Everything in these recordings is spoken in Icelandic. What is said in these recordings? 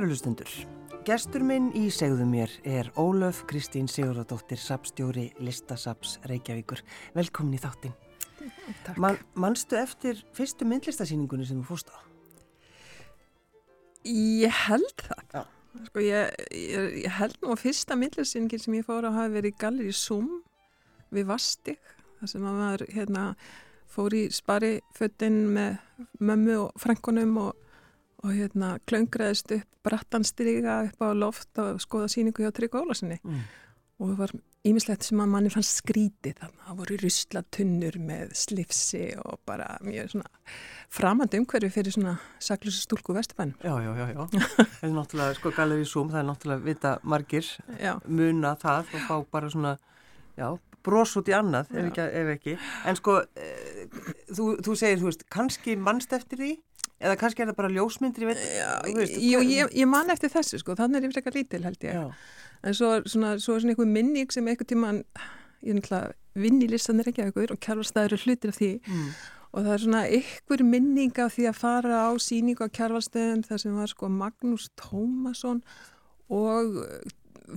Kærulustundur, gestur minn í segðu mér er Ólöf Kristín Sigurðardóttir, sapstjóri Listasaps Reykjavíkur. Velkomin í þáttin. Takk. Man, manstu eftir fyrstu myndlistasýningunni sem þú fórst á? Ég held það. Já. Sko ég, ég, ég held nú að fyrsta myndlisýningin sem ég fór á hafi verið í Galleri Zoom við Vastig. Það sem að maður hérna, fór í spari föttin með mömmu og frænkonum og, og hérna, klöngraðist upp brattanstryga upp á loft og skoða síningu hjá Trygg Ólarsinni. Mm. Og það var ímislegt sem að manni fannst skrítið þannig. Það voru ruslatunnur með slifsi og bara mjög svona framandi umhverfi fyrir svona saklusu stúlku Vesturbænum. Já, já, já, já. Það er náttúrulega, sko, Galleri Zoom, það er náttúrulega vita margir Já. muna það og fá bara svona, já, bros út í annað, ef ekki, ef ekki. En sko, e, þú, þú segir, þú veist, kannski mannst eftir því? Eða kannski er það bara ljósmyndir, ég veit, veist. jú, ég, ég man eftir þessu sko, þannig er ég frekar lítil held ég. Já, En svo, er svona, svo er svona einhver minning sem einhver tíman, ég er náttúrulega vinn í listanir ekki aukur og kjærvalstæður er hlutir af því mm. og það er svona einhver minning af því að fara á síningu á kjærvalstæðum þar sem var sko Magnús Tómasson og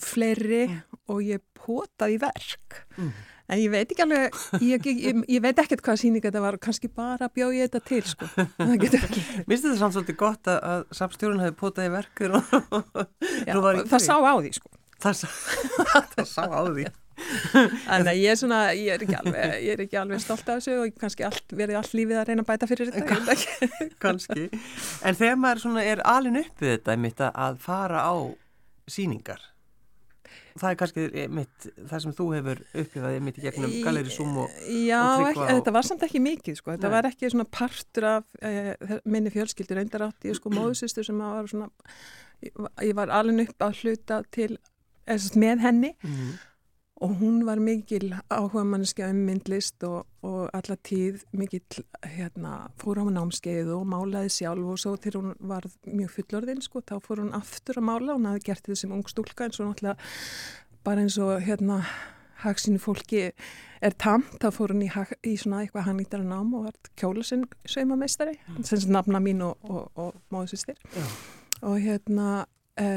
fleiri og ég potaði verk. Mm. En ég veit ekki alveg, ég, ég, ég veit ekkert hvað síning þetta var, kannski bara bjóð ég þetta til, sko. Minnst þetta samt svolítið gott að, að samstjórun hefði potað í verkur og Já, það sá á því, sko. það, sá, það sá á því. Þannig að ég er svona, ég er ekki alveg, ég er ekki alveg stolt af þessu og kannski allt, verið allt lífið að reyna að bæta fyrir þetta. Kanski. En þegar maður svona er alin upp við þetta mitt að fara á síningar, það er kannski mitt, það sem þú hefur upplifaði mitt í gegnum Galeri Zoom og Já, og ekki, og- þetta var samt ekki mikið, sko. Þetta Nei. var ekki svona partur af eh, minni fjölskyldur, reyndar átti ég sko móðsýstur sem var svona, ég var- alveg upp að hluta til, sagt með henni mm. Og hún var mikil áhuga manneskja um myndlist og, og alla tíð mikil hérna, fór á námskeið og málaði sjálf og svo til hún var mjög fullorðin sko, þá fór hún aftur að mála. Hún hafði gert þetta sem ung stúlka eins og náttúrulega bara eins og hérna hagsinu fólki er tamt þá fór hún í, í svona eitthvað hannýttara nám og var kjólasinn saumameistari sem sem nafna mín og, og, og móðsýstir Já. og hérna e,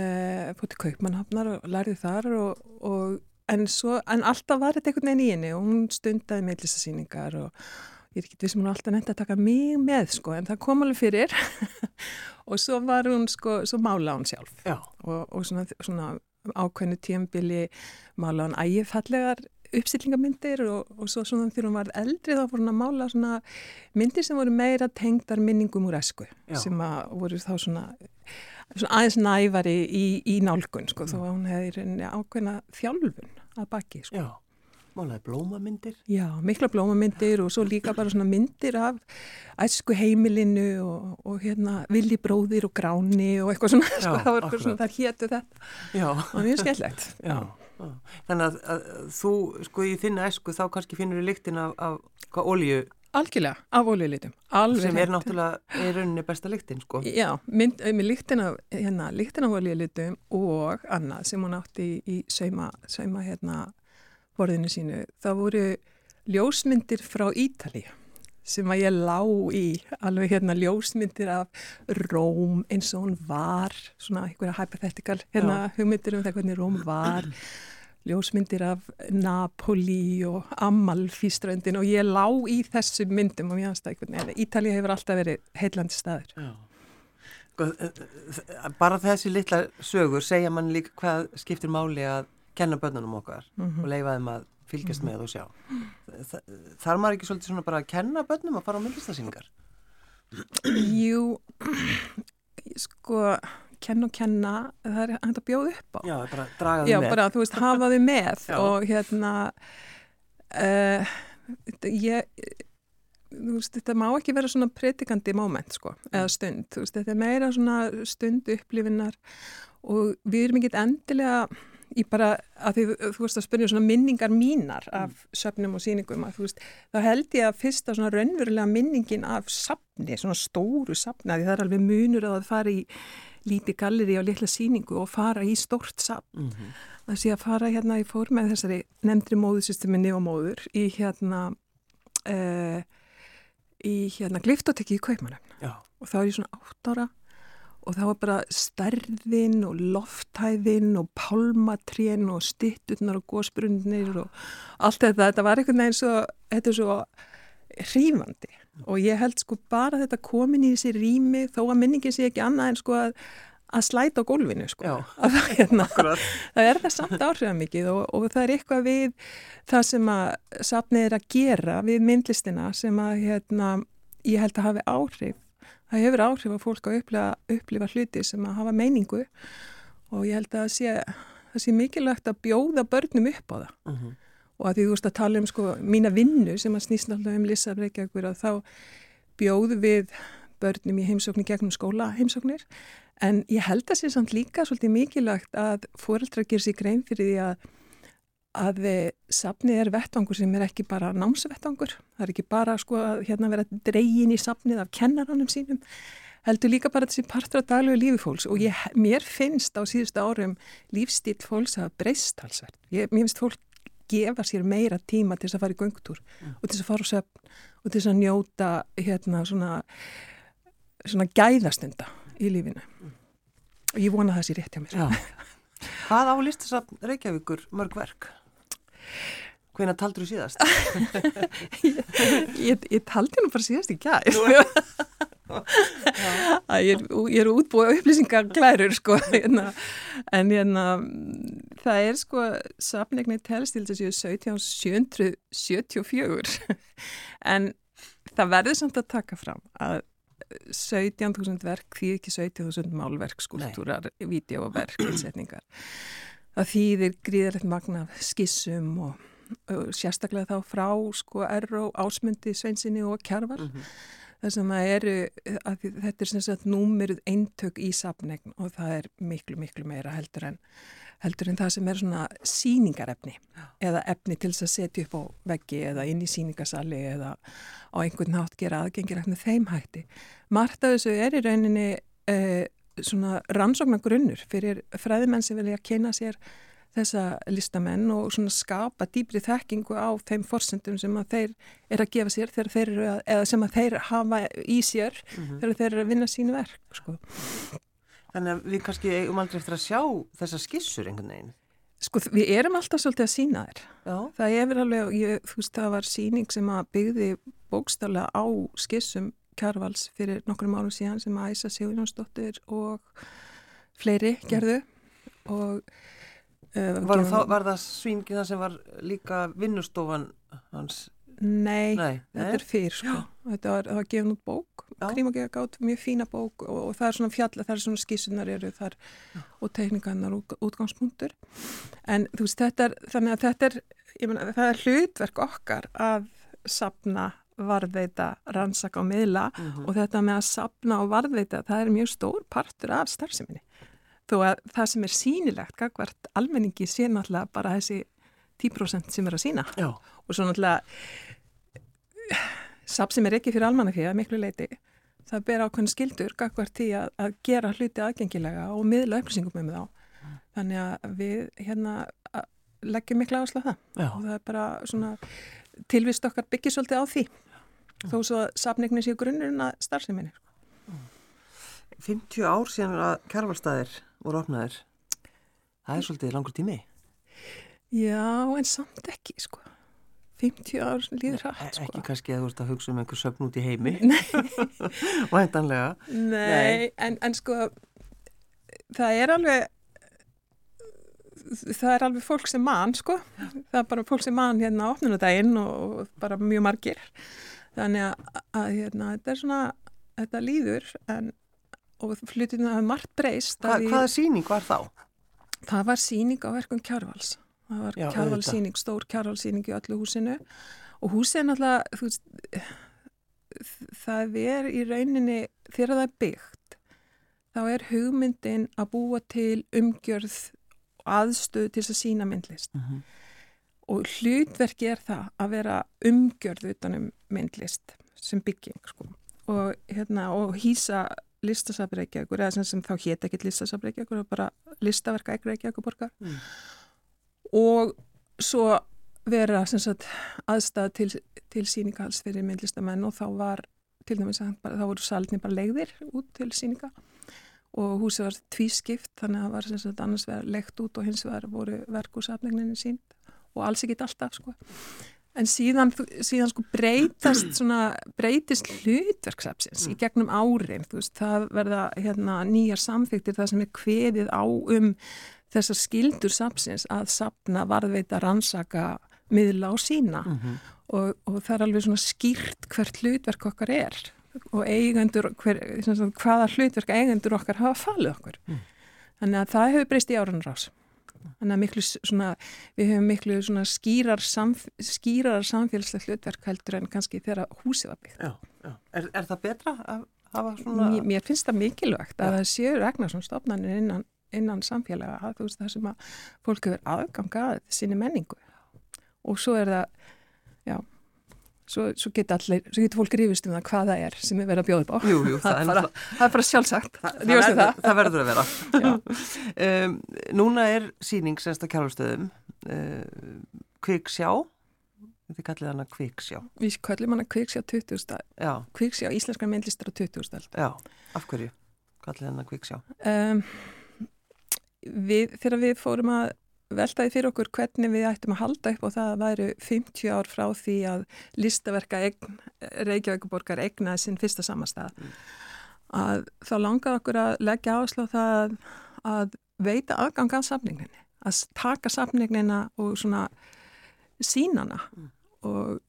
fór til Kaupmannhafnar og lærði þar og, og en, svo, en alltaf var þetta einhvern veginn í henni og hún stundaði meðlistasýningar og ég er ekki vissum hún alltaf nefndi að taka mig með sko en það kom alveg fyrir. Og svo var hún sko, svo mála hún sjálf. Já, og, og svona, svona ákveðnu tíambili mála hún ægifallegar uppstillingamyndir og, og svo svona þegar hún var eldri þá fór hún að mála svona myndir sem voru meira tengdar minningum úr esku Já. sem að voru þá svona, svona aðeins nævari í, í nálgun sko þó að hún hefði ákveðna þjálfun að baki sko. já, málaði blómamyndir. Já, mikla blómamyndir og svo líka bara svona myndir af æsku heimilinu og, og hérna villi bróðir og gráni og eitthvað svona, sko, það var svona, það hétu þetta Já, og mjög skemmtlegt. já. Þannig að, að þú, sko, í þinna esku þá kannski finnur þú lyktin af, af hvað olíu Algjörlega, af olíulitum. Alveg sem er náttúrulega í rauninni besta lyktin, sko. Já, mynd, með líktin af, hérna, líktin af olíulitum og annað sem hún átti í, í sauma, sauma hérna borðinu sínu. Það voru ljósmyndir frá Ítalíu sem að ég lá í, alveg hérna ljósmyndir af Róm eins og hún var, svona einhverja hypothetical hérna hugmyndir um það hvernig Róm var, ljósmyndir af Napoli og Amalfíströndin og ég lá í þessum myndum og mér veginn. Ítalía hefur alltaf verið heillandi staður. Já. Sko, eh, eh, bara þessi litla sögur segja mann líka hvað skiptir máli að kenna börnunum okkar Mhm. og leifa þeim að fylgjast með og sjá. Þa, þarf maður ekki svolítið svona bara að kenna börnum að fara á myndlistasýningar? Jú, sko, kenn og kenna, það er hægt að bjóða upp á. Já, bara draga Já, með. bara, þú veist, hafa þau með Já. og hérna, uh, ég, þú veist, þetta má ekki vera svona predikandi moment, sko, eða stund, þú veist, þetta er meira svona stund upplifinnar og við erum ekkit endilega í bara að því þú veist að spyrja svona minningar mínar af söfnum og sýningum að þú veist, þá held ég að fyrsta svona raunverulega minningin af safni, svona stóru safni, að því það er alveg munur að það fara í lítið galleri á litla sýningu og fara í stórt safn. Mm -hmm. að sé að fara hérna, ég fór með þessari nefndri móðusysteminni og móður í hérna uh, í hérna gliftotekki í Kaupmannum Já, og þá er ég svona átt ára og það var bara stærðin og lofthæðin og pálmatrén og stitturnar og gósbrunnir og allt þetta, þetta var einhvern veginn svo, þetta er svo hrífandi. Og ég held sko bara þetta komin í þessi rými þó að minningin sé ekki annað en sko að, að slæta á gólfinu sko. Það, hérna, það er það samt áhrifamikið og, og það er eitthvað við það sem að safnið er að gera við myndlistina sem að hérna, ég held að hafi áhrif það hefur áhrif að fólk að upplifa, upplifa hluti sem að hafa meiningu og ég held að sé, það sé mikilvægt að bjóða börnum upp á það uh mhm. -huh og að því þú veist að tala um sko mína vinnu sem að snýst náttúrulega um Lissa Breykjavíkur að þá bjóðu við börnum í heimsóknir gegnum skóla heimsóknir en ég held að sé samt líka svolítið mikilvægt að fóreldra ger sér grein fyrir því að að safnið er vettvangur sem er ekki bara námsvettvangur, það er ekki bara sko að hérna vera dregin í safnið af kennaranum sínum, heldur líka bara þessi partur af daglegu lífi fólks og ég, mér finnst á síðustu árum lífstíl fólks að breyst halsverð, mér finnst fólk gefa sér meira tíma til þess að fara í göngutúr mm. og til þess að fara á söfn og til þess að njóta hérna svona, svona gæðastunda í lífinu mm. og ég vona það sé rétt hjá mér Já. Hvað á listasafn Reykjavíkur mörg verk? Hvena taldur þú síðast? ég, ég, ég taldi nú bara síðast í gæð ég, ég er útbúið upplýsingar glærur sko hérna. en hérna það er sko safnegni telst til þess að 1774 en það verður samt að taka fram að 17.000 verk því ekki 17.000 málverk, skúltúrar, videóverk, innsetningar það þýðir gríðarlegt magna skissum og, og sérstaklega þá frá sko erro ásmundi sveinsinni og kjarvar mm -hmm sem að eru, að þetta er sem sagt númeruð eintök í sapnegn og það er miklu, miklu meira heldur en, heldur en það sem er svona síningarefni eða efni til þess að setja upp á veggi eða inn í síningasali eða á einhvern nátt gera aðgengilegt með þeim hætti. Margt af þessu er í rauninni eh, svona rannsóknar grunnur fyrir fræðimenn sem vilja kena sér þessa listamenn og svona skapa dýbri þekkingu á þeim forsendum sem að þeir er að gefa sér þegar þeir eru að, eða sem að þeir hafa í sér mm -hmm. þegar þeir eru að vinna sínu verk sko. Þannig að við kannski um aldrei eftir að sjá þessa skissur einhvern veginn Sko við erum alltaf svolítið að sína þér Já. það er verið alveg, ég, þú veist það var síning sem að byggði bókstallega á skissum Kjárvals fyrir nokkrum árum síðan sem Æsa Sigurjónsdóttir og fleiri gerðu og Uh, var, þá, var það svingina sem var líka vinnustofan hans? Nei, Nei. þetta er fyrr sko. Þetta var, var gefn út bók, Krímagega gátt, mjög fína bók og, og það er svona fjalla, það er svona skísunar eru þar Já. og teikningarnar út, útgangspunktur. En þú veist, þetta er, þannig að þetta er, ég menna, það er hlutverk okkar að sapna varðveita, rannsaka og miðla mhm. -huh. og þetta með að sapna og varðveita, það er mjög stór partur af starfseminni þó að það sem er sínilegt gagvart almenningi sé náttúrulega bara þessi 10% sem er að sína Já. og svo náttúrulega sap sem er ekki fyrir almannafíða miklu leiti, það ber ákveðin skildur gagvart því að, að gera hluti aðgengilega og miðla upplýsingum um þá þannig að við hérna leggjum miklu áherslu á það Já. og það er bara svona tilvist okkar byggir svolítið á því. Þó svo sapningni séu grunnurinn að starfseminni 50 ár síðan að kjærvalstaðir voru opnaðir. Það er svolítið langur tími. Já, en samt ekki sko. 50 ár líður hratt sko. Ekki kannski að þú ert að hugsa um einhver söfn út í heimi. Og hendanlega Nei, Nei. En, en sko það er alveg það er alveg fólk sem mann sko. Það er bara fólk sem mann hérna á opnunadaginn og bara mjög margir þannig að, að hérna, þetta er svona þetta líður en og flutinu hafa margt breyst Hva, Hvaða síning var þá? Það var síning á verkum Kjárvals það var Kjárvalsíning, stór Kjárvalsíning í öllu húsinu og húsið er náttúrulega veist, það er í rauninni þegar það er byggt þá er hugmyndin að búa til umgjörð aðstöð til þess að sína myndlist uh mhm. -huh. Og hlutverki er það að vera umgjörð utanum myndlist sem bygging sko. og, hérna, og hýsa listasafn Reykjavíkur eða sem, sem þá hétt ekkert listasafn Reykjavíkur bara listaverka ekki Reykjavíkur borgar mm. og svo vera sagt, aðstæða til, til síningahals fyrir myndlistamenn og þá var til dæmis að þá voru salni bara legðir út til síninga og húsið var tvískipt þannig að það var sagt annars verið lekt út og hins vegar voru verkusafningninni sín og alls ekkit alltaf sko. En síðan, síðan sko breytast svona, breytist hlutverksapsins í gegnum árin, þú veist, það verða hérna nýjar samþyktir það sem er kveðið á um þessar skildur sapsins að sapna varðveita rannsaka miðla og sína Mm -hmm. og, og það er alveg svona skýrt hvert hlutverk okkar er og eigendur, hver, sagt, hvaða hlutverk eigendur okkar hafa falið okkur. Mm. Þannig að það hefur breyst í árun rás. Þannig að miklu svona, við hefum miklu svona skýrar, samf skýrar samfélagslega hlutverk heldur en kannski þegar húsið var byggt. Já, já. Er, er það betra að hafa svona... Mér, mér finnst það mikilvægt að Já. það séu regna svona stofnanir innan, innan samfélaga, að, þú veist, það sem að fólk hefur aðganga að sinni menningu og svo er það, já, svo, svo geta fólk rífist um það hvað það er sem er verið að bjóða upp á. Jú, jú, það, það, það er bara sjálfsagt. það, það, verður, það. það verður að vera. Um, núna er síning semst að kjálfstöðum uh, Kviksjá, þið kallið hana Kviksjá. Við köllum hana kviksjá 20. Já, Kviksjá íslenskar myndlistar á 20. ald. já, af hverju kallið hana Kviksjá? Um, við, þegar við fórum að veltaði fyrir okkur hvernig við ættum að halda upp og það væru 50 ár frá því að listaverka eign, Reykjavíkuborgar egnaði sinn fyrsta samastað. Að þá langaði okkur að leggja áslá það að veita aðgang að samninginni að taka samningnina og svona sínana Mm. og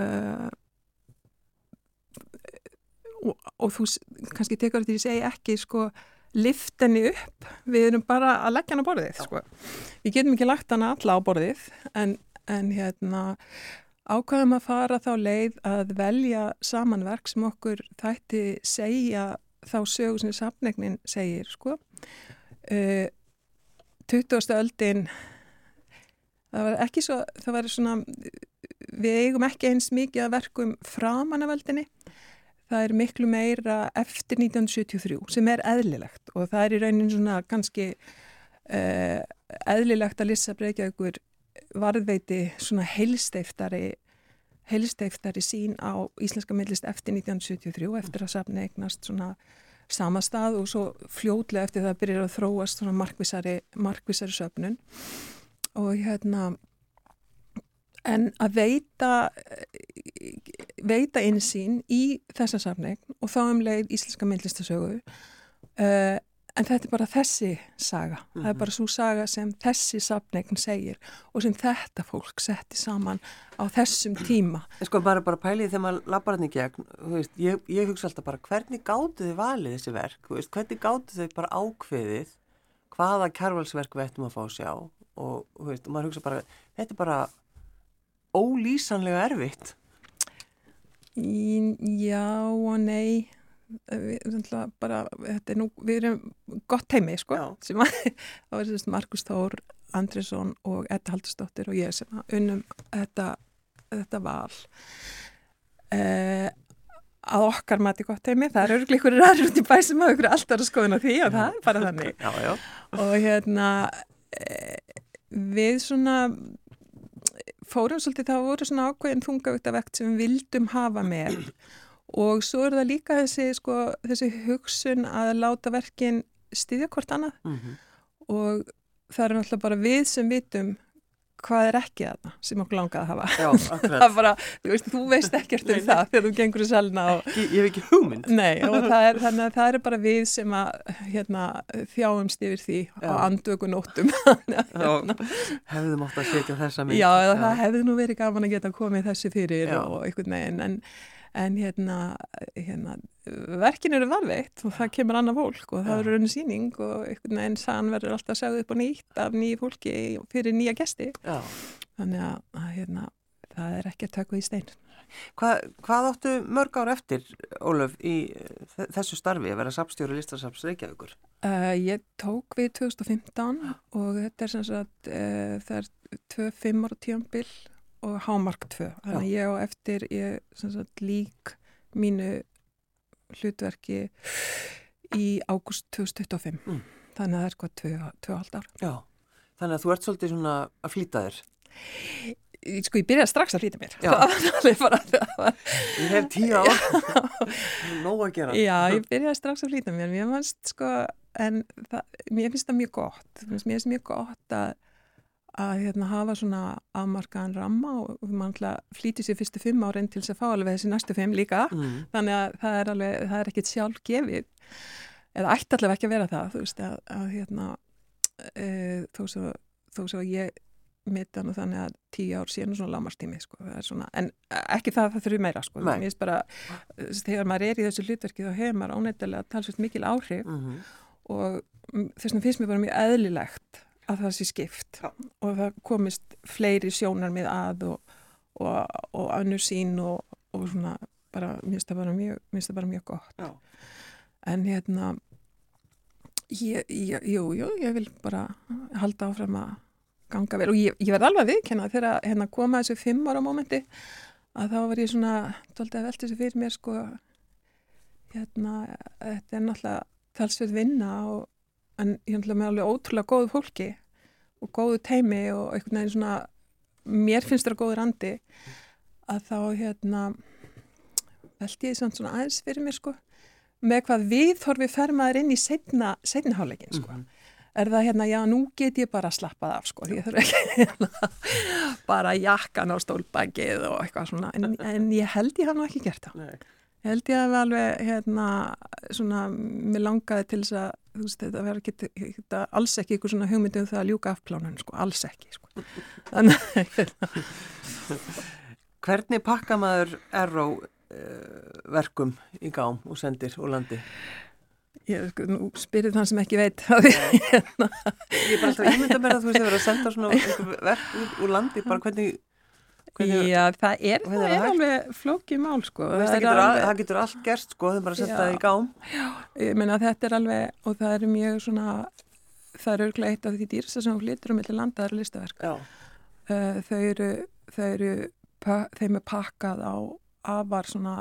uh, og, og þú kannski tekur þetta í segi ekki sko lift henni upp, við erum bara að leggja hana á borðið, sko. Við getum ekki lagt hana alla á borðið, en, en hérna ákvæðum að fara þá leið að velja samanverk sem okkur þætti segja þá sögu sem safnegnin segir, sko. Uh, 20. öldin það var ekki svo, það var svona við eigum ekki eins mikið að verkum framan af öldinni það er miklu meira eftir 1973 sem er eðlilegt og það er í raunin svona kannski uh, eðlilegt að lissa breykja ykkur varðveiti svona heilsteiftari heilsteiftari sín á íslenska millist eftir 1973 eftir að safna eignast svona sama stað og svo fljótlega eftir það byrjar að þróast svona markvisari, markvisari söfnun. Og hérna en að veita veita einsýn í þessa safning og þá um leið íslenska myndlistasögu uh, en þetta er bara þessi saga, það er bara svo saga sem þessi safning segir og sem þetta fólk setti saman á þessum tíma. En sko bara, bara pælið þegar maður lappar hann í gegn, veist, ég, ég hugsa alltaf bara hvernig gáttu þið valið þessi verk, veist, hvernig gáttu þið bara ákveðið hvaða kærvalsverk við ættum að fá að sjá? Og, veist, og maður hugsa bara, þetta er bara ólýsanlega erfitt. Já og nei. Við, bara, þetta er nú, við erum gott heimi sko, að það var sérst Markus Þór, Andresson og Edda Haldursdóttir og ég sem unnum þetta, þetta val. Eh, að okkar mati gott heimi, það eru ykkur ræður út í bæ sem hafa ykkur alltaf að skoðuna því og það er bara þannig. Já, já. og hérna e, við svona fórum svolítið, það voru svona ákveðin þungavöktavekt sem við vildum hafa með. Og svo er það líka þessi, sko, þessi hugsun að láta verkin styðja hvort annað. Mm og það er náttúrulega bara við sem vitum hvað er ekki þarna sem okkur langaði að hafa. Já, akkurat. bara, þú veist, þú veist ekkert um það þegar þú gengur í salna og Ég, ég hef ekki hugmynd. Nei, og það er, þannig að það er bara við sem að hérna, þjáumst yfir því Já. á andvökunóttum. Já, hefðum átt að setja þessa mynd. Já, eða það hefði nú verið gaman að geta komið þessu fyrir Já. og einhvern veginn, en, en hérna, hérna, verkin eru varveitt og það kemur annað fólk og það eru rauninu síning og einhvern veginn sann verður alltaf segð upp og nýtt af nýju fólki fyrir nýja gesti. Já. Þannig að, hérna, það er ekki að taka í stein. Hva, hvað áttu mörg ár eftir, Ólöf, í þe- þessu starfi að vera sapstjóri listasaps Reykjavíkur? Uh, ég tók við 2015 og þetta er sem sagt, uh, það er 2-5 ára tíambil og hámark 2. Þannig að ég á eftir, ég sagt lík mínu hlutverki í ágúst 2025. Mm. Þannig að það er hvað 2,5 ár. Já. Þannig að þú ert svolítið svona að flýta þér. Sko ég byrjaði strax að flýta mér. Ég hef tíu ár. Nó að gera. Já, ég byrjaði strax að flýta mér. Mér sko en það, mér finnst það mjög gott mér finnst mjög gott að að hérna, hafa svona afmarkaðan ramma og mann flýti sér fyrstu fimm árin til þess að fá alveg þessi næstu fimm líka. Mm. þannig að það er, alveg, það er ekkit sjálf gefið eða ætti allavega ekki að vera það þú veist að, að hérna e, þó svo, þó svo ég mitt hann og þannig að tíu ár síðan svona lámarstími sko, svona, en ekki það að það þurfi meira sko, bara þegar maður er í þessu hlutverki þá hefur maður ánættilega talsveit mikil áhrif mm -hmm. og þess vegna finnst mér bara mjög eðlilegt að það sé skipt Já. og það komist fleiri sjónar með að og, og, og annur sín og, og svona bara, mér finnst það bara mjög, bara mjög gott Já. en hérna ég, ég, jú, jú, ég vil bara halda áfram að ganga vel og ég, ég verð alveg viðkenna þegar hérna koma þessu fimm ára mómenti að þá var ég svona tóltið að velta þessu fyrir mér sko hérna, þetta er náttúrulega talsveit vinna og en ég ætla með alveg ótrúlega góðu fólki og góðu teimi og einhvern veginn svona mér finnst það góður andi að þá hérna veldi ég svona aðeins fyrir mér sko með hvað við þorfið fermaður inn í setna, háleikin sko. Mm -hmm. er það hérna, já nú get ég bara slappað af sko, ég þurf ekki hérna, bara jakkan á stólbækið og eitthvað svona, en, en ég held ég hann ekki gert það. Nei held ég að við alveg hérna svona, mér langaði til þess að þú veist, þetta verður ekki, þetta alls ekki eitthvað svona hugmyndum það að ljúka afplánun sko, alls ekki, sko þannig hérna. Hvernig pakka maður erró uh, verkum í gám og sendir og landi? Ég sko, nú spyrir þann sem ekki veit hérna. Ég er bara alltaf ímynda með að þú veist að vera að senda svona verk úr landi, bara hvernig Hvernig, Já, það er, það er alveg flókið mál sko. Það, það, getur alveg, það getur allt gerst sko, er bara setja það í gám. Já, ég meina þetta er alveg, og það er mjög svona, það er örglega eitt af því dýrsta sem flyttur um millir landa, það eru listaverk. Uh, þau eru, þau eru, þeim er pakkað á afar svona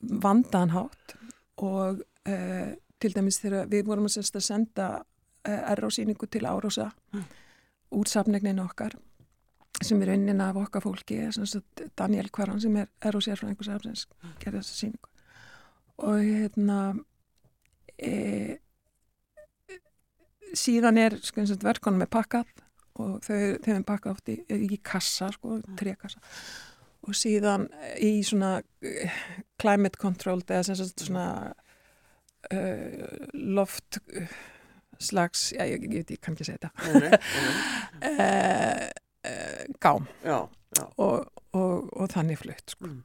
vandanhátt og uh, til dæmis þegar við vorum að senda uh, errósýningu til Árósa mm. úr safnegnin okkar sem er unnin af okkar fólki Daniel Kvaran sem er, er og sér frá einhvers afsens gerði þessa síningu og hérna e, síðan er sko, verkonum er pakkað og þau, þau er pakkað oft í, í kassa sko, trekassa og síðan í svona climate controlled eða sem sagt svona uh, loft uh, slags, já ég, ég, ég, ég kann ekki segja þetta. Uh, uh, gám já, já. Og, og, og þannig flutt sko. mm.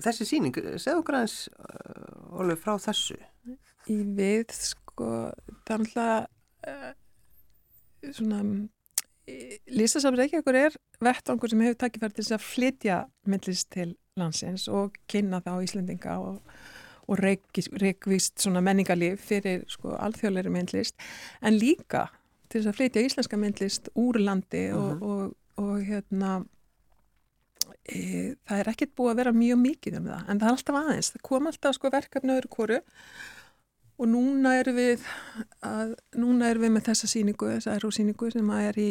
Þessi síning, segðu aðeins uh, Ólef frá þessu Í við sko þannig að uh, svona Lísasafn Reykjavíkur er vettangur sem hefur takkið fyrir þess að flytja myndlist til landsins og kynna það á Íslendinga og, og reykvist menningarlif fyrir sko, alþjóðleiri myndlist en líka til þess að flytja íslenska myndlist úr landi uh -huh. og, mhm. og, og hérna e, það er ekkert búið að vera mjög mikið um það, en það er alltaf aðeins það kom alltaf sko verkefni öðru kóru og núna erum við að, núna erum við með þessa síningu, þessa erosíningu sem er í,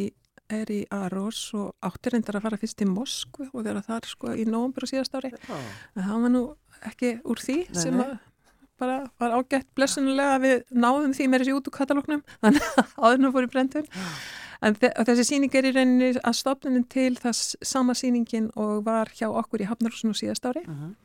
er í Aros og áttur reyndar að fara fyrst til Moskvu og vera þar sko í nógumbur og síðast ári en það var nú ekki úr því nei, sem að bara var ágætt blessunulega að við náðum því með þessi út úr katalóknum þannig að áðurna fór í brendun en þessi síning er í rauninni að stopninin til þess sama síningin og var hjá okkur í Hafnarhúsinu síðast ári uh. -huh.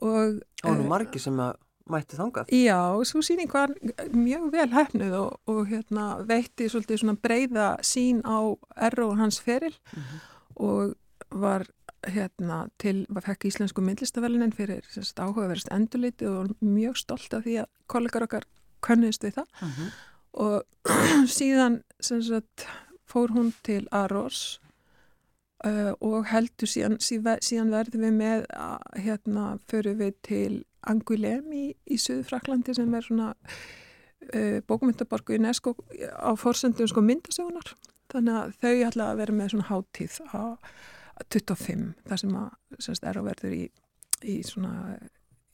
og og nú eh, margi sem að mætti þangað Já, svo síning var mjög vel hefnuð og, og hérna, veitti svolítið svona breyða sín á erru og hans feril uh mhm. -huh. og var hérna til, fekk íslensku myndlistavelinin fyrir áhugaverðist endurliti og mjög stolt af því að kollegar okkar könniðist við það uh mhm. -huh. og síðan sagt, fór hún til Aros uh, og heldur síðan, síðan verðum við með að hérna fyrir við til Angulem í, í Suðfraklandi sem er svona uh, bókumyndaborgu UNESCO á fórsendum sko myndasögunar þannig að þau ætla að vera með svona háttíð á 25 þar sem að semst, er á verður í, í svona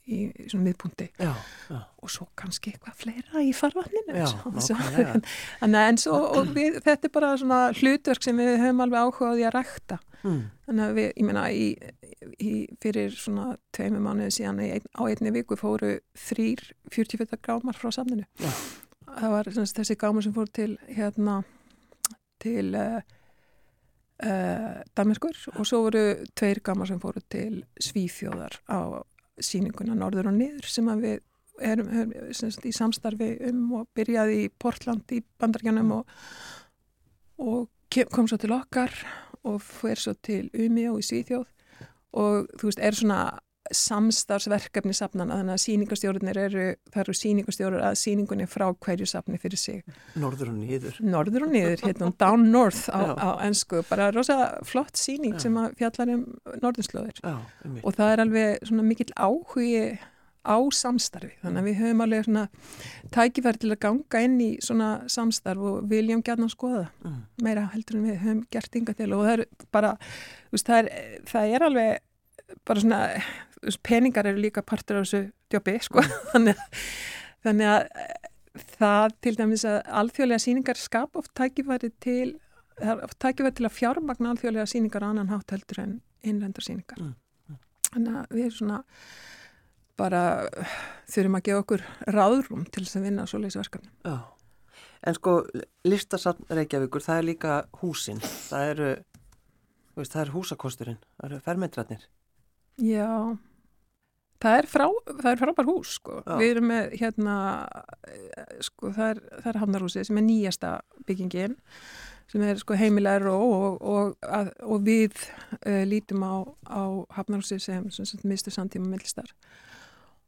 í, í svona miðpunti já, já. og svo kannski eitthvað fleira í farvatninu þannig að eins og við, þetta er bara svona hlutverk sem við höfum alveg áhugaði að rækta mm. að við, ég meina í, í, fyrir svona tveimur mánuði síðan ein, á einni viku fóru þrýr 40 gámar frá samninu. Já. Það var semst, þessi gámar sem fóru til hérna til uh, uh, Damerskur og svo voru tveir gámar sem fóru til Svíþjóðar á síninguna Norður og Niður sem við erum, erum semst, í samstarfi um og byrjaði í Portland í Bandarjanum og, og kem- kom svo til okkar og fyrir svo til Umi og í Svíþjóð. Og þú veist, er svona samstarfsverkefni safnana þannig að síningastjórnir eru, það eru síningastjórnir að síningunni frá hverju safni fyrir sig. Norður og niður. norður og niður, hérna down north á, á ennsku, bara rosa flott síning Já. sem að fjallar um um og það er alveg svona mikill áhugi á samstarfi, þannig að við höfum alveg svona tækifæri til að ganga inn í svona samstarf og viljum gætna að skoða Mm. meira heldur en við höfum gert yngar til. Og það er bara, það er, það er alveg bara svona peningar eru líka partur af þessu djópi, sko, þannig að þannig að eh, það til dæmis að alþjóðlega síningar skapa oft tækifæri til oft tækifæri til að fjármagna alþjóðlega síningar á annan hátt heldur en innlendar síningar Mm, þannig að við erum svona bara þurfum að gefa okkur ráðrúm til þess að vinna svoleiðis verkefni Já. En sko, listasafn Reykjavíkur, það er líka húsin. Það eru, veist, það er húsakosturinn, það eru fermetrarnir. Já, það er, frá, það er frábær hús sko. Já. Við erum með hérna, eh, sko, það er, það er Hafnarhúsið sem er nýjasta byggingin sem er sko heimilegar og, og, og, að, og við uh, lítum á, á Hafnarhúsið sem, sem, sem mistu samtíma myndlistar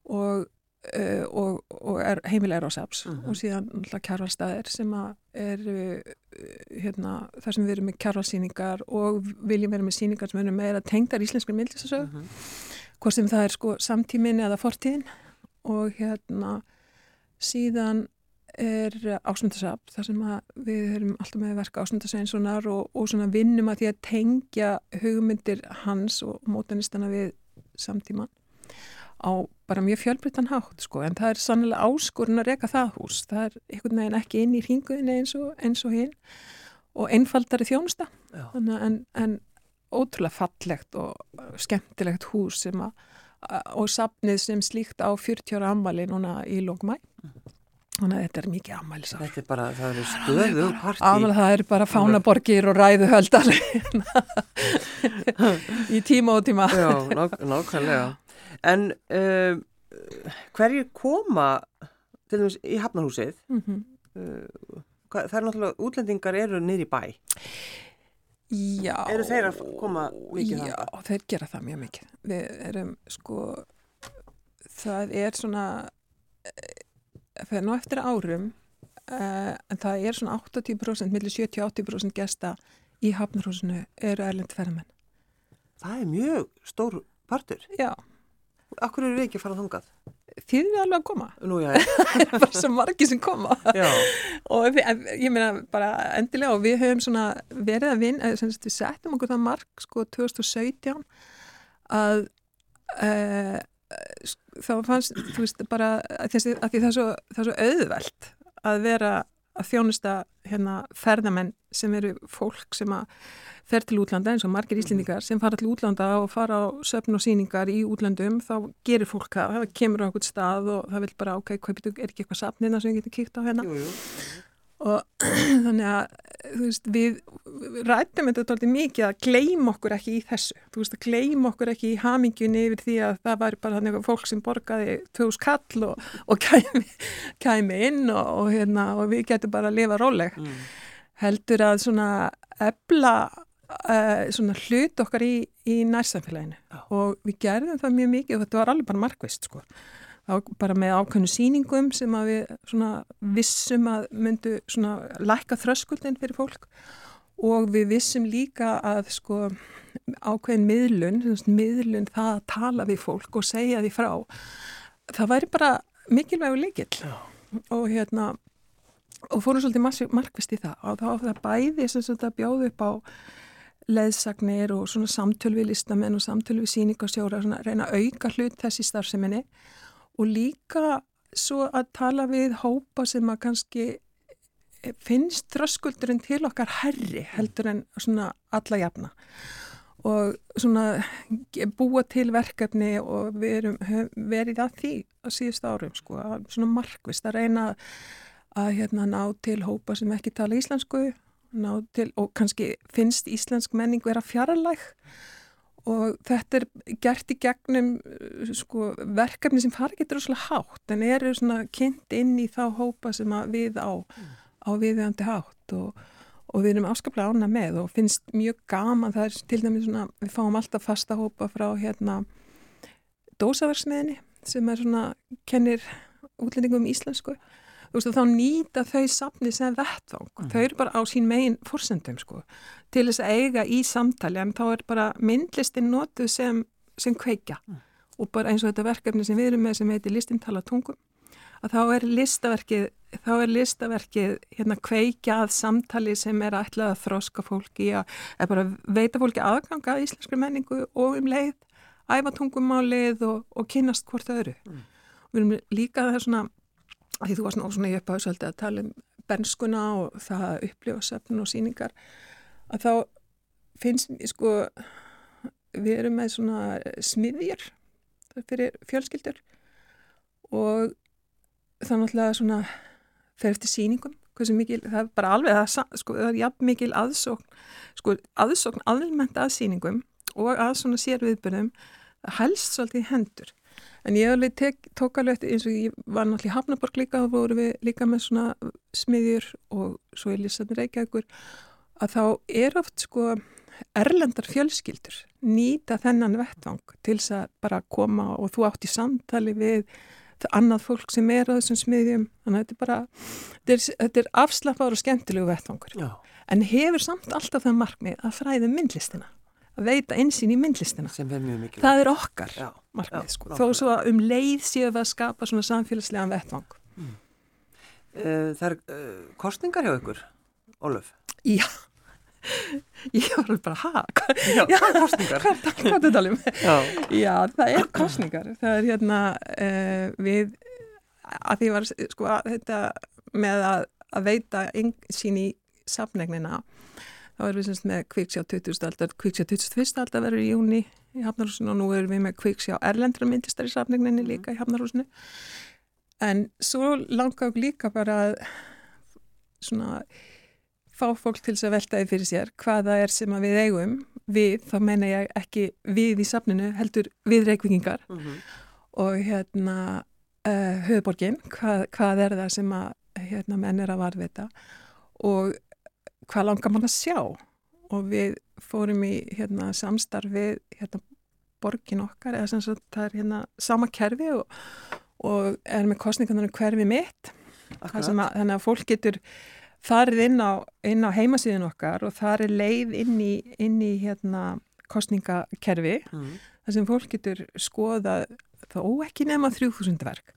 og, uh, og, og er heimilegar á SAPS Mhm. og síðan náttúrulega kjárvalstaðir sem að er uh, hérna, þar sem við erum með kjárvalsýningar og viljum vera með sýningar sem eru meira tengdar íslenskri myndlistasög Mm hvort sem það er sko samtímin eða fortíðin. Og hérna síðan er ásmundasafn þar sem við erum alltaf með verka ásmundasveinsonar og, og svona vinnum að því að tengja hugmyndir hans og mótanistana við samtíman á bara mjög fjölbryttan hátt sko en það er sannlega áskorun að reka það hús. Það er einhvern veginn ekki inn í hringuðinni eins og, eins og hinn og einfaldari þjónusta. En, en ótrúlega fallegt og skemmtilegt hús sem að og safnið sem slíkt á 40 ára ammali núna í lókmæ þannig að þetta er mikið ammælis Þetta er bara, það eru stöðu partí. ammali það er bara fánaborgir og ræðuhöldar í tíma og tíma. Já, nák nákvæmlega. En um, hverjir koma til dæmis í Hafnarhúsið? Mhm. Uh, hvað- það er náttúrulega, útlendingar eru niður í bæ. Já. Eru þeir að koma mikið Já, þangað? þeir gera það mjög mikið. Við erum sko, það er svona, eh, það er nú eftir árum, uh, en það er svona 80%, millir 70-80% gesta í Hafnarhúsinu eru erlend ferðamenn. Það er mjög stór partur. Já, Akkur eru við ekki að fara þangað? þið eru alveg að koma, Nú, já, bara svo margir sem koma. já. og við, en ég meina bara endilega og við höfum svona verið að vinna, sem sagt, við settum okkur það mark sko 2017 að uh, þá fannst, þú veist, bara að, þessi, að því það er, svo, er svo auðvelt að vera að þjónusta hérna ferðamenn sem eru fólk sem að fer til útlanda eins og margir íslendingar sem fara til útlanda og fara á söfn og síningar í útlandum, þá gerir fólk það, það kemur á okkur stað og það vil bara ok, hvað er ekki eitthvað safnina sem við getum kíkt á hérna? Jú, jú. Og þannig að veist, við rættum þetta tóltið mikið að gleym okkur ekki í þessu þú veist, að gleym okkur ekki í hamingjunni yfir því að það var bara þannig að fólk sem borgaði tvöðus kall og, og kæmi, kæmi inn og, og, hérna, og við getum bara að lifa róleg Mm. heldur að svona ebla uh, svona hlut okkar í, í nærsamfélaginu Já. og við gerðum það mjög mikið og þetta var alveg bara markvist sko bara með ákveðnu síningum sem að við svona vissum að myndu svona lækka þröskuldin fyrir fólk. Og við vissum líka að sko ákveðin miðlun, miðlun það að tala við fólk og segja því frá það væri bara mikilvægu líkil Já. og hérna og fórum svolítið markvist í það. Og þá það bæði sem þetta bjóð upp á leðsagnir og svona samtöl við listamenn og samtöl við síningasjóra svona reyna að auka hlut þessi starfseminni og líka svo að tala við hópa sem að kannski finnst þröskuldurinn til okkar herri heldur en svona alla jafna. Og svona búa til verkefni og við erum verið að því á síðust árum sko, svona markvist að reyna að hérna ná til hópa sem ekki tala íslensku til, og kannski finnst íslensk menning vera fjarlæg og þetta er gert í gegnum uh, sko, verkefni sem fara getur rosalega hátt en eru svona kynnt inn í þá hópa sem við á, á viðjöndi hátt og, og við erum afskaplega ána með og finnst mjög gaman. Það er til dæmis svona, við fáum alltaf fasta hópa frá hérna dósaversmiðinni sem er svona kennir útlendingum íslensku veist, þá nýta þau safni sem vettvang. Mm. Þau eru bara á sín megin fórsendum, sko, til þess að eiga í samtali, en þá er bara myndlistin notuð sem, sem kveikja. Mm. Og bara eins og þetta verkefni sem við erum með sem heitir listintala tungum, að þá er listaverkið, þá er listaverkið hérna kveikja að samtali sem er ætlað að þroska fólki, að, veita fólki aðganga að íslenskri menningu og um leið, æfa tungumálið og, og kynast hvort öðru. Mm. Við erum líka það svona því þú varst náttúrulega í uppáðsöldi að tala um bernskuna og það að upplifa söfn og síningar að þá finnst sko við erum með svona smiðjur fyrir fjölskyldur og það er náttúrulega svona fer eftir síningum mikil, það er bara alveg það, sko, það er jafn mikil aðsókn sko aðsókn almennt að síningum og að svona sérviðbyrðum helst svolítið hendur En ég alveg tek, tók alveg eftir eins og ég var náttúrulega í Hafnaborg líka og voru við líka með svona smiðjur og svo er Lísaður Reykjavíkur að þá er oft sko erlendar fjölskyldur nýta þennan vettvang til þess að bara koma og þú átt í samtali við annað fólk sem er á þessum smiðjum. Þannig að þetta er bara þetta er, er afslappar og skemmtilegu vettvangur. Já. en hefur samt alltaf það markmið að fræða myndlistina að veita einsinn í myndlistina. Sem er. Það er okkar já, markmið, sko. Þó svo að um leið séu við að skapa svona samfélagslegan vettvang. Mm. Uh, það er uh, kostningar hjá ykkur, Óluf? Já. Ég var bara, hæ? Já, já, kostningar. Já. já, það er kostningar. Það er hérna uh, við, að því var, sko, að þetta með að, að veita einsinn í safnegnina þá erum við semst með kviksjá 20. aldar, kviksjá 21. aldar verður í júni í Hafnarhúsinu og nú erum við með kviksjá erlendra myndistar í safninginni mhm. líka í Hafnarhúsinu en svo langar við líka bara að svona fá fólk til þess að veltaði fyrir sér hvaða er sem að við eigum við, þá meina ég ekki við í safninu heldur við reikvikingar mm -hmm. og hérna uh, höfuborgin, hvað, hvað er það sem að hérna menn er að varðvita og hvað langar mann að sjá? Og við fórum í hérna, samstarfið hérna, borgin okkar eða sem sagt það er hérna sama kerfi og, og er með kostningarnar hverfi mitt. Að, þannig að fólk getur farið inn á, inn á heimasíðin okkar og það er leið inn í, inn í hérna kostningakerfi mm. þar sem fólk getur skoða þá ekki nema 3000 verk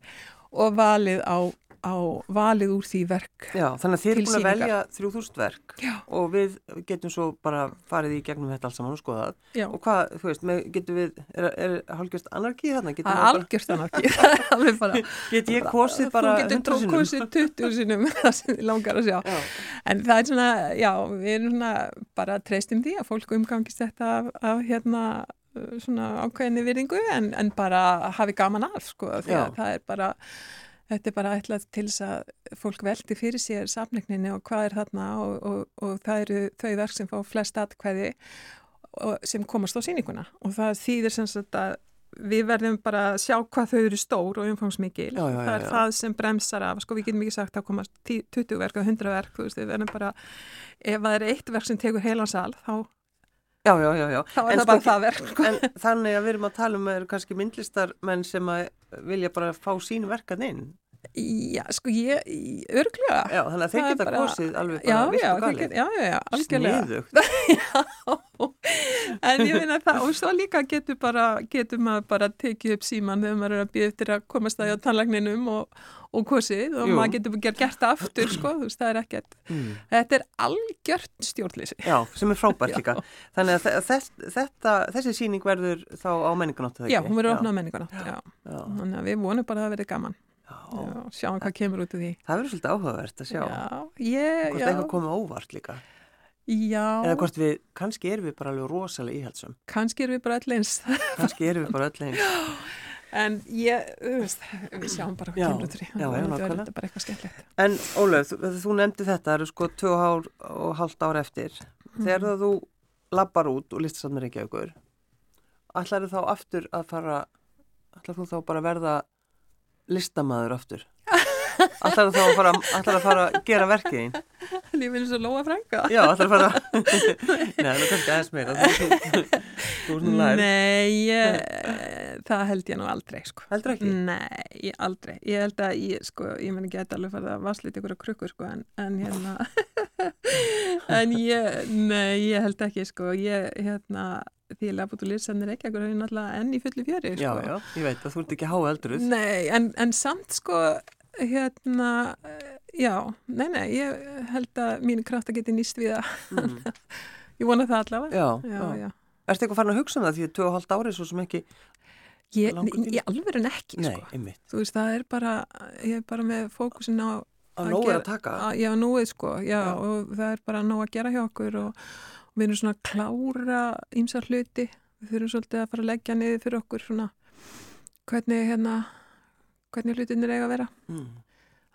og valið á á valið úr því verk Já, þannig að þið eru búin að velja 3000 verk Já. og við getum svo bara farið í gegnum þetta alls saman og skoðað Já. og hvað, þú veist, með, getum við er, er hálfgjörst anarki þarna? Hálfgjörst anarki Get ég kosið bara 100 sinum? Þú getur kosið 20 sinum það sem þið langar að sjá já. en það er svona, já, við erum svona bara treystum því að fólk umgangist þetta af, af hérna svona ákveðinni viringu en, en bara hafi gaman af, sko, því að það er bara Þetta er bara ætlað til þess að fólk veldi fyrir sér samleikninni og hvað er þarna og, og, og það eru þau verk sem fá flest atkvæði sem komast á síninguna og það þýðir sem sagt að við verðum bara að sjá hvað þau eru stór og umfangsmikil. Já, já, já, það er það sem bremsar af, sko við getum ekki sagt að komast 20 verk og 100 verk, þú veist, við verðum bara, ef það er eitt verk sem tekur heilansal, þá Já, já, já, já. Þá er en það bara sko, það verk. Sko. En þannig að við erum að tala um að það eru kannski myndlistar menn sem að vilja bara fá sín verkan inn. Já, sko ég, örglega. Já, þannig að þeir geta bara, kosið alveg bara vilt og galið. Já, já, já, algjörlega. Já, en ég finna það, og svo líka getur bara, getur maður bara tekið upp síman þegar maður er að býða eftir að komast það á tannlagninum og, og kosið og Jú. maður getur gert, gert aftur, sko, þú veist, það er ekkert. Mm. Þetta er algjört stjórnleysi. Já, sem er frábært líka. Þannig að þess, þetta, þessi síning verður þá á menninganáttu, þegar ekki? Já, hún verður ofnað á menninganáttu, já. já. Það sjáum hvað kemur út af því Það verður svolítið áhugavert að sjá já, ég, Hvort eitthvað komið óvart líka Já, eða hvort við, kannski erum við bara alveg rosalega íhaldsum kannski erum við bara öll eins. kannski erum við bara öll eins En ég, þú veist, við sjáum bara hvað kemur út úr því. já, já, nákvæmlega. Er. En Ólöf, þú, þú nefndi þetta, það eru sko tvö ár og halvt ár eftir. Þegar Mhm. þú labbar út og listar saman Reykjavíkur, ætlar þá aftur að fara, ætlar þú þá bara verða listamaður aftur? Ætlar þú þá að að fara að gera verkið þín? Lífið er svo lóa frænga. Já, ætlar að fara, nei, það er kannski aðeins meira, er. Nei, ég, það held ég nú aldrei, sko. Heldur ekki? Nei, ég, aldrei. Ég held að ég, sko, ég menn ekki að alveg fara að vaslita ykkur á krukkur, sko, en, en hérna, en ég, nei, ég held ekki, sko, ég, hérna, því ég lafa út úr liðsannir ekki, ekkur hefur náttúrulega enn í fullu fjöri, Já, sko. já, ég veit að þú ert ekki há eldruð. Nei, en, en samt, sko, hérna, eh, já, nei, nei, ég held að mínu krafta geti nýst við það. Mm. Ég vona það allavega. Já, Já, já. Ertu eitthvað farin að hugsa um það því að tvö og halvt árið svo sem ekki, Ég, ég alveg en ekki, nei, sko. einmitt, Þú veist, það er bara, ég er bara með fókusin á, á Að nóg er að taka. á já, nóið, sko, já, Já. og það er bara nóg að gera hjá okkur og, og við erum svona að klára ýmsar hluti, við þurfum svolítið að fara að leggja niður fyrir okkur svona hvernig, hérna, hvernig hlutinir eiga að vera. Mm.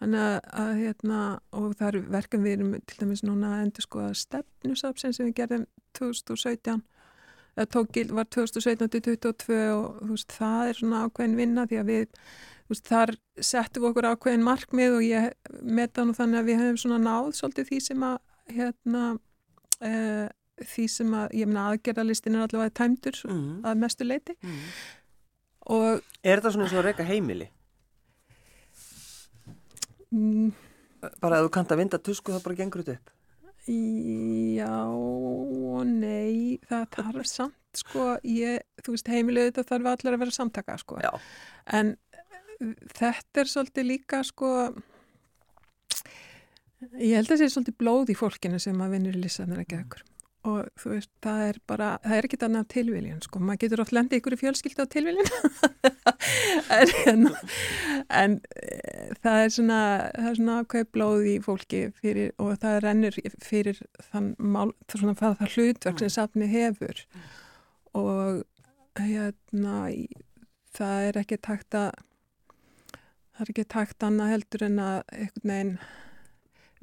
Þannig að, að hérna, og það eru verkefn við erum til dæmis núna að endur sko að stefnusapsin sem við gerðum 2017 eða tók gild var 2017 til 2022 og þú veist, það er svona ákveðin vinna því að við, veist, þar settum við okkur ákveðin markmið og ég meta nú þannig að við hefum svona náð svolítið því sem að, hérna, e, því sem að, ég meina aðgerðalistin er allavega tæmdur Mm. að mestu leiti Mm. og Er þetta svona eins og að reyka heimili? Mm, Bara að þú kannt að vinda tusku þá bara gengur þetta upp? Já og nei, það þarf samt sko, ég, þú veist heimilið þetta þarf allir að vera samtaka sko Já. en uh, þetta er svolítið líka sko ég held að það sé svolítið blóð í fólkinu sem að vinnur í lissanir ekki ekkur og þú veist, það er bara, það er ekki annað tilviljun sko, maður getur oft lendið ykkur í fjölskyldu á tilviljun. En, en, en e, það er svona það er svona ákveð blóð í fólki fyrir, og það rennur fyrir þann mál, svona, það, það hlutverk sem safni hefur. Og hérna það er ekki takt að það er ekki takt annað heldur en að einhvern veginn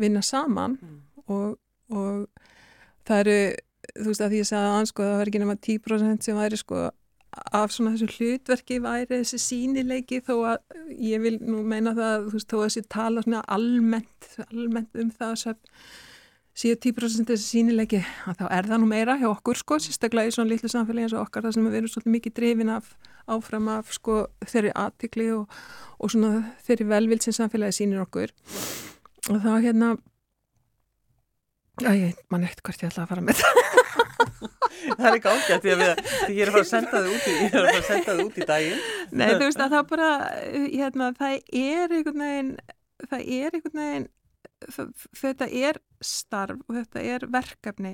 vinna saman Mm. og, og það eru, þú veist að því ég sagði að sko, það var ekki nema 10% sem væri sko af svona þessu hlutverki væri þessi sínileiki þó að ég vil nú meina það, þú veist, þó að þessi tala svona almennt, almennt um það sem síðu 10% þessi sínileiki, að þá er það nú meira hjá okkur sko, sérstaklega í svona litlu samfélagi eins og okkar þar sem við erum svolítið mikið drifin af áfram af sko þeirri aðtikli og, og svona þeirri velvild sem samfélagi sínir okkur. Og þá hérna Æ, ég man eftir hvert ég ætla að fara með það. Það er ekki ágætt því að ég er að fara að senda þið út í, ég er að fara að senda þið út í daginn. Nei, þú veist að það bara, hérna, það er einhvern veginn, það er einhvern veginn, þetta er starf og þetta er verkefni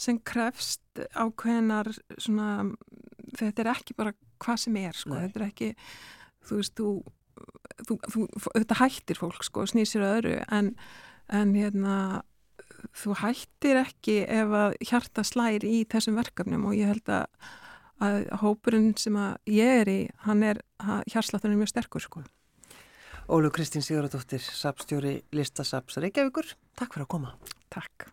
sem krefst ákveðnar svona, þetta er ekki bara hvað sem er, sko, Nei. þetta er ekki, þú veist, þú, þú, þú þetta hættir fólk, sko, að öðru, en, en hérna, þú hættir ekki ef að hjarta slæri í þessum verkefnum og ég held að, að hópurinn sem að ég er í, hann er, hjarsláttan er mjög sterkur sko. Ólu Kristín Sigurðardóttir, sapstjóri Listasaps Reykjavíkur. Takk fyrir að koma. Takk.